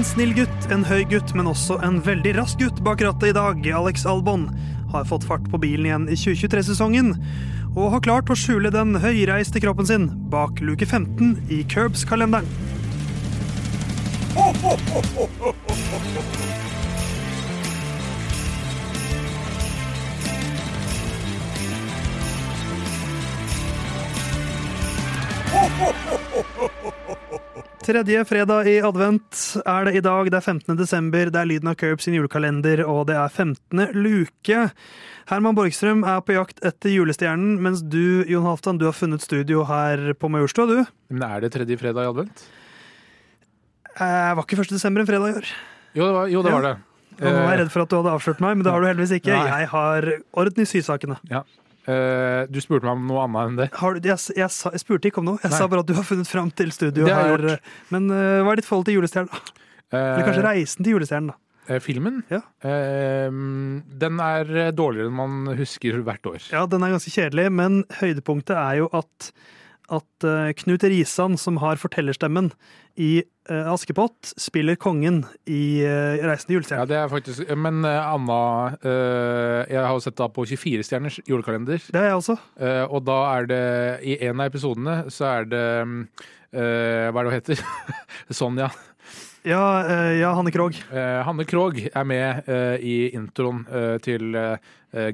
En snill gutt, en høy gutt, men også en veldig rask gutt bak rattet i dag, Alex Albon, har fått fart på bilen igjen i 2023-sesongen. Og har klart å skjule den høyreiste kroppen sin bak luke 15 i Curbs-kalenderen. Tredje fredag i advent er det i dag. Det er 15. desember, det er lyden av Curbs sin julekalender, og det er 15. luke. Herman Borgstrøm er på jakt etter julestjernen, mens du, Jon Halvdan, du har funnet studio her på Majorstua, du. Men er det tredje fredag i advent? Eh, var ikke 1. desember en fredag i år? Jo, det var, jo, det, var det. Og nå er jeg redd for at du hadde avslørt meg, men det har du heldigvis ikke. Nei. Jeg har orden i sysakene. Ja. Eh, du spurte meg om noe annet enn det. Har du, jeg, jeg, sa, jeg spurte ikke om noe, jeg Nei. sa bare at du har funnet fram til studio jeg her. Men uh, hva er ditt forhold til julestjernen? Eller kanskje Eh, reisen til julestjernen, da? filmen, Ja. den er dårligere enn man husker hvert år. Ja, den er ganske kjedelig, men høydepunktet er jo at, at eh, Knut Risan, som har fortellerstemmen i eh, Askepott, spiller kongen i uh, Reisen til Ja, det er faktisk Men eh, Anna eh, Jeg har jo sett da på 24-stjerners julekalender. Det har jeg også. eh, og da er det I en av episodene så er det eh, Hva er det hun heter? Sonja. Ja, eh, ja Hanne Krogh. Eh, Hanne Krogh er med eh, i introen eh, til eh,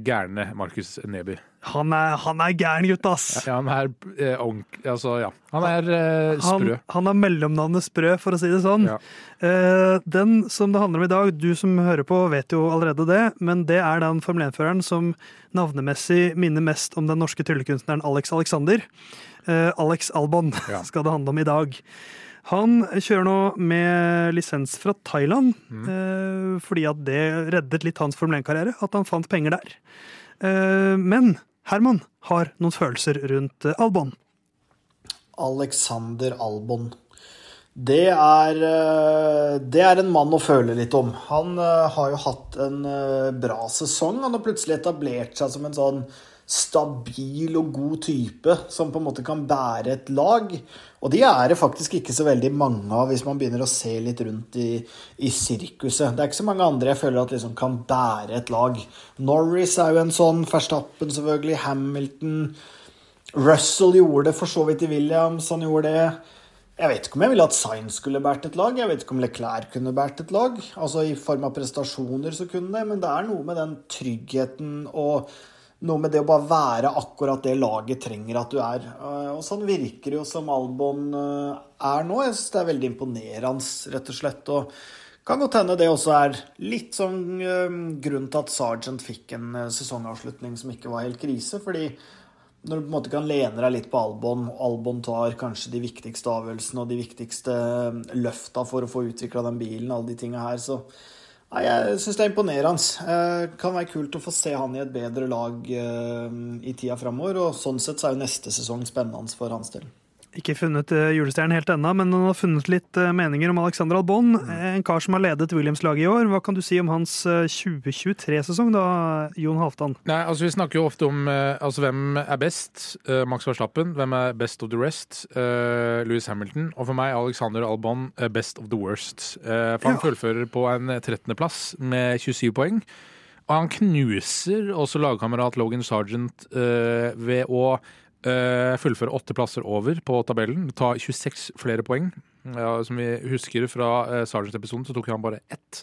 gærne Markus Neby. Han er, han er gæren gutt, ass! Ja, han er eh, onk, Altså, ja. Han er eh, Han, sprø. han har mellomnavnet Sprø, for å si det sånn. Ja. Eh, den som det handler om i dag, du som hører på vet jo allerede det, men det er den Formel 1-føreren som navnemessig minner mest om den norske tryllekunstneren Alex Alexander. Eh, Alex Albon Ja. skal det handle om i dag. Han kjører nå med lisens fra Thailand, Mm. eh, fordi at det reddet litt hans Formel 1-karriere, at han fant penger der. Eh, men Herman har noen følelser rundt eh, Albon. Alexander Albon. Det er, det er en mann å føle litt om. Han har jo hatt en bra sesong. Han har plutselig etablert seg som en sånn stabil og god type som på en måte kan bære et lag. Og de er det faktisk ikke så veldig mange av hvis man begynner å se litt rundt i, i sirkuset. Det er ikke så mange andre jeg føler at liksom kan bære et lag. Norris er jo en sånn, Verstappen selvfølgelig, Hamilton. Russell gjorde det for så vidt i Williams, han gjorde det. Jeg vet ikke om jeg ville at Sainz skulle båret et lag. Jeg vet ikke om Leclerc kunne båret et lag. Altså I form av prestasjoner så kunne det, men det er noe med den tryggheten og noe med det å bare være akkurat det laget trenger at du er. Eh, Og sånn virker det jo som Albon eh, er nå. Jeg syns det er veldig imponerende, rett og slett. og kan godt hende det også er litt sånn eh, grunn til at Sergeant fikk en sesongavslutning som ikke var helt krise. fordi når du på en måte kan lene deg litt på Albon, og Albon tar kanskje de viktigste avgjørelsene og de viktigste løfta for å få utvikla den bilen, alle de tinga her, så Nei, jeg syns det er imponerende. Det kan være kult å få se han i et bedre lag eh, i tida framover, og sånn sett så er jo neste sesong spennende for hans del. Ikke funnet eh, julestjernen helt ennå, men han har funnet litt eh, meninger om Alexander Albon. Mm. eh, En kar som har ledet Williams-laget i år. Hva kan du si om hans eh, 2023-sesong, da, Jon Halvdan? Nei, altså Vi snakker jo ofte om altså, hvem er best. Max Verstappen. Hvem er best of the rest? Eh, Louis Hamilton. Og for meg Alexander Albon best of the worst. For han Ja. fullfører på en 13.-plass med 27 poeng. Og han knuser også lagkamerat Logan Sergeant eh, ved å fullføre åtte plasser over på tabellen. Ta 26 flere poeng. Ja, som vi husker fra uh, Sergeant-episoden, så tok han bare ett.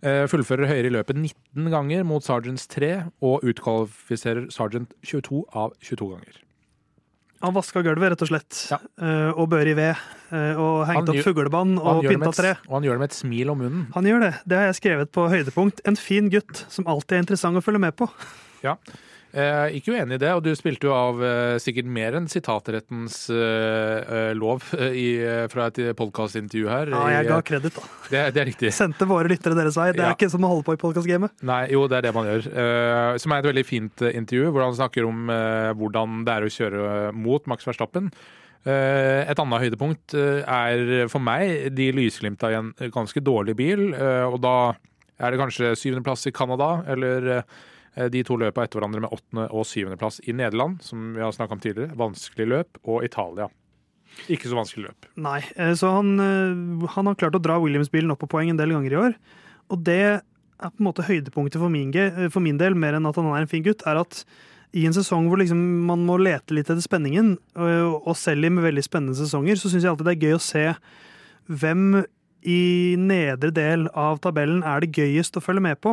Eh, fullfører høyere i løpet 19 ganger mot Sergeants 3, og utkvalifiserer Sergeant 22 av 22 ganger. Han vaska gulvet, rett og slett. Ja. uh, Og bør i ved. Uh, Og hengt opp fuglebånd Og pynta tre. og han gjør det med et smil om munnen. Han gjør det. Det har jeg skrevet på høydepunkt. En fin gutt som alltid er interessant å følge med på. Ja. Eh, ikke uenig i det, og du spilte jo av eh, sikkert mer enn sitatrettens eh, eh, lov eh, i, eh, fra et podkastintervju her. Ja, jeg ga kreditt, da. det, det er riktig. Sendte våre lyttere deres vei. Det er Ja. ikke som å holde på i podkastgamet. Nei, jo, det er det man gjør. Eh, som er et veldig fint intervju, hvor han snakker om hvordan det er å kjøre mot Max Verstappen. Et annet høydepunkt er for meg de lysglimta i en ganske dårlig bil. og da er det kanskje syvendeplass i Canada, eller de to løpa etter hverandre med åttende- og syvendeplass i Nederland, som vi har snakka om tidligere. Vanskelig løp. Og Italia. Ikke så vanskelig løp. Nei, eh, så han, eh, han har klart å dra Williams-bilen opp på poeng en del ganger i år. Og det er på en måte høydepunktet for min, eh, for min del, mer enn at han er en fin gutt, er at i en sesong hvor liksom man må lete litt etter spenningen, og, selv i veldig spennende sesonger, så syns jeg alltid det er gøy å se hvem i nedre del av tabellen er det gøyest å følge med på.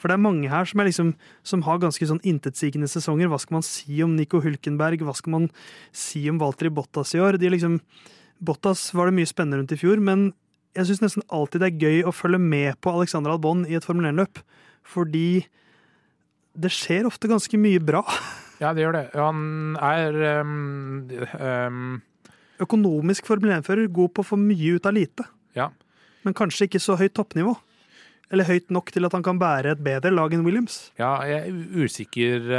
For det er mange her som, er liksom, som har ganske sånn intetsigende sesonger. Hva skal man si om Nico Hulkenberg? Hva skal man si om Walter Bottas i år? De liksom, Bottas var det mye spennende rundt i fjor, men jeg syns nesten alltid det er gøy å følge med på Alexander Albon i et Formel 1-løp. Fordi det skjer ofte ganske mye bra. Ja, det gjør det. Han er um, um... Økonomisk Formel 1-fører, god på å få mye ut av lite. Ja. Men kanskje ikke så høyt toppnivå. Eller høyt nok til at han kan bære et bedre lag enn Williams. Ja, jeg er usikker.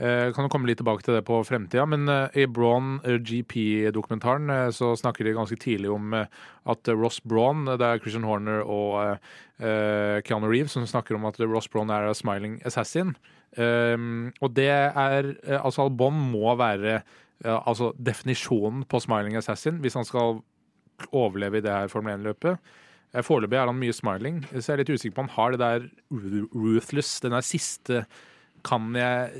eh, kan jo komme litt tilbake til det på fremtida, men eh, i Braun eh, GP-dokumentaren så snakker de ganske tidlig om at Ross Braun, det er Christian Horner og Keanu Reeves som snakker om at Ross Braun er a smiling assassin. Um, og det er Altså, Albon må være altså definisjonen på smiling assassin hvis han skal overleve i det her Formel 1-løpet. Foreløpig er han mye smiling, så jeg er litt usikker på om han har det der ruthless, den der siste Kan jeg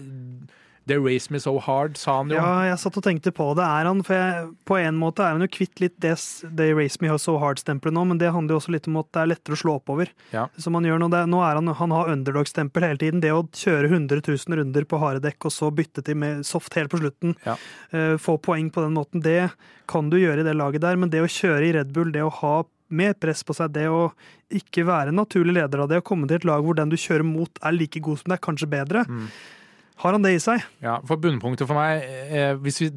They race me so hard, sa han jo. Ja, jeg satt og tenkte på det. Er han, for jeg, På en måte er han jo kvitt litt det They Race Me So Hard-stempelet nå, men det handler jo også litt om at det er lettere å slå oppover. Ja. Som han gjør nå. Det, nå er han, han har underdog-stempel hele tiden. Det å kjøre 100 000 runder på harde dekk og så bytte til med soft helt på slutten, Ja. uh, få poeng på den måten, det kan du gjøre i det laget der. Men det å kjøre i Red Bull, det å ha mer press på seg, det å ikke være en naturlig leder av det, å komme til et lag hvor den du kjører mot er like god som deg, kanskje bedre, Mm. har han det i seg? Ja, for bunnpunktet for meg eh, hvis vi,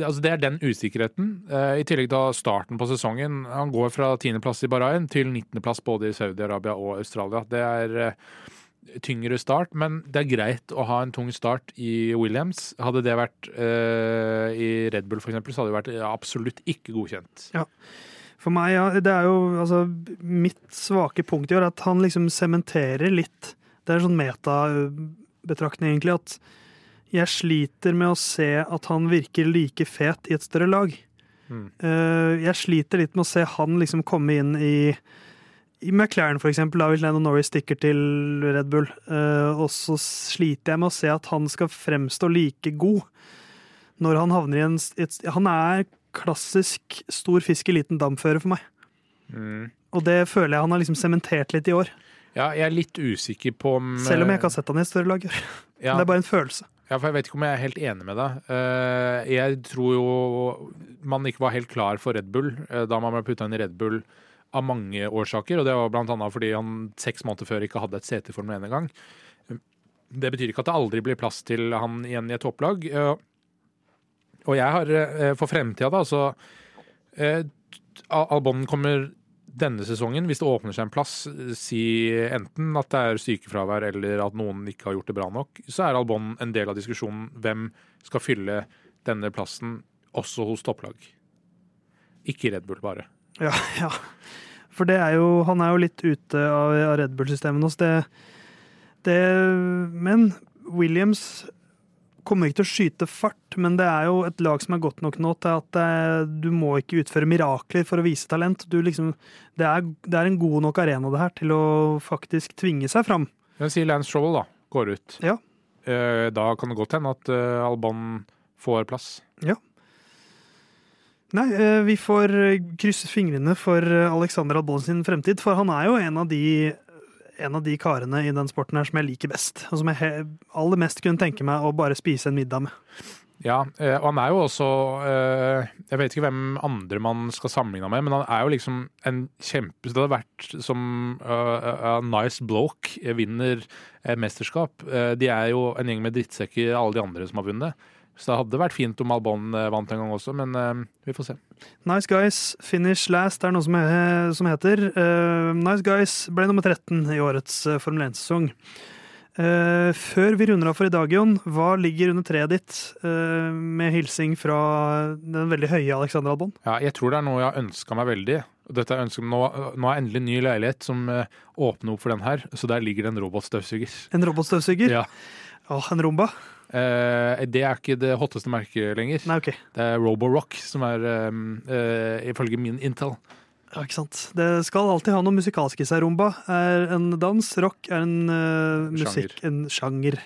altså Det er den usikkerheten. Eh, I tillegg til starten på sesongen. Han går fra 10.-plass i Bahrain til 19.-plass både i Saudi-Arabia og Australia. Det er eh, tyngre start, men det er greit å ha en tung start i Williams. Hadde det vært eh, i Red Bull f.eks., så hadde det vært absolutt ikke godkjent. For meg, ja, det er jo altså Mitt svake punkt i år er at han liksom sementerer litt Det er en sånn metabetraktning, egentlig, at jeg sliter med å se at han virker like fet i et større lag. Mm. Eh, jeg sliter litt med å se han liksom komme inn i i McLaren, for eksempel, da hvis Lennon Norris stikker til Red Bull. Eh, og så sliter jeg med å se at han skal fremstå like god når han havner i en et, Han er klassisk stor fisk i liten damføre for meg. Mm. Og det føler jeg han har liksom sementert litt i år. Ja, jeg er litt usikker på om Selv om jeg ikke har sett han i et større lag. ja, Det er bare en følelse. Ja, for Jeg vet ikke om jeg er helt enig med deg. Eh, Jeg tror jo man ikke var helt klar for Red Bull eh, da man ble putta inn i Red Bull av mange årsaker. Og det var annet fordi han seks måneder før ikke hadde et sete for den ene gang. Det betyr ikke at det aldri blir plass til han igjen i et topplag. Eh, Og jeg har eh, for fremtida, da, så eh, Al- Albon kommer denne sesongen, hvis det åpner seg en plass, si enten at det er sykefravær eller at noen ikke har gjort det bra nok, så er Albon en del av diskusjonen hvem skal fylle denne plassen også hos topplag. Ikke Red Bull, bare. Ja, ja. For det er jo, han er jo litt ute av Red Bull-systemet hos det, det Men Williams kommer ikke til å skyte fart, men det er jo et lag som er godt nok nå til at eh, du må ikke utføre mirakler for å vise talent. Du liksom, det, er, det er en god nok arena det her til å faktisk tvinge seg fram. Men si Lance Stroll da, går ut. Ja. Eh, Da kan det godt hende at eh, Alban får plass. Ja. Nei, eh, vi får eh, krysse fingrene for eh, Alexander Albon sin fremtid, for han er jo en av de en av de karene i den sporten her som jeg liker best, og som jeg aller mest kunne tenke meg å bare spise en middag med. Ja, eh, og han er jo også eh, Jeg vet ikke hvem andre man skal sammenligne med, men han er jo liksom en kjempe Det hadde vært som uh, uh, nice bloke vinner mesterskap. De er jo en gjeng med drittsekker, alle de andre som har vunnet. Så det hadde vært fint om Albon eh, vant en gang også, men uh, vi får se. Nice Guys Finish Last er noe som, he- som heter. Uh, nice Guys ble nummer 13 i årets uh, Formel 1-sesong. Eh, før vi runder av for i dag, Jon, hva ligger under treet ditt med hilsing fra den veldig høye Alexander Albon? Ja, jeg tror det er noe jeg har ønska meg veldig. Dette er ønsket, nå, nå er endelig en ny leilighet som åpner opp for den her, så der ligger det en robotstøvsuger. En robotstøvsuger? Ja. Åh, en Rumba? Eh, det er ikke det hotteste merket lenger. Nei, okay. Det er Roborock som er, eh, eh, ifølge min Intel. Ja, ikke sant. Det skal alltid ha noe musikalsk i seg. Rumba er en dans, rock er en uh, musikk, en sjanger.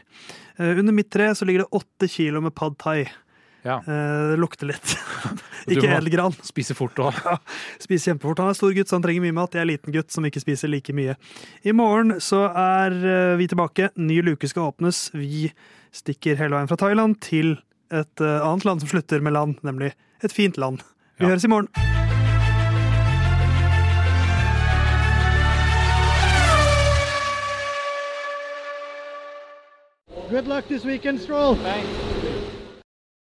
Uh, under mitt tre så ligger det åtte kilo med pad thai. Ja. Uh, det lukter litt. Ikke edelgran. Spiser fort òg. Spiser kjempefort. Han er stor gutt, så han trenger mye mat. Jeg er liten gutt som ikke spiser like mye. I morgen så er eh, vi tilbake. Ny luke skal åpnes. Vi stikker hele veien fra Thailand til et eh, annet land som slutter med land, nemlig et fint land. Vi Ja. høres i morgen. Good luck this weekend, Stroll. Thanks.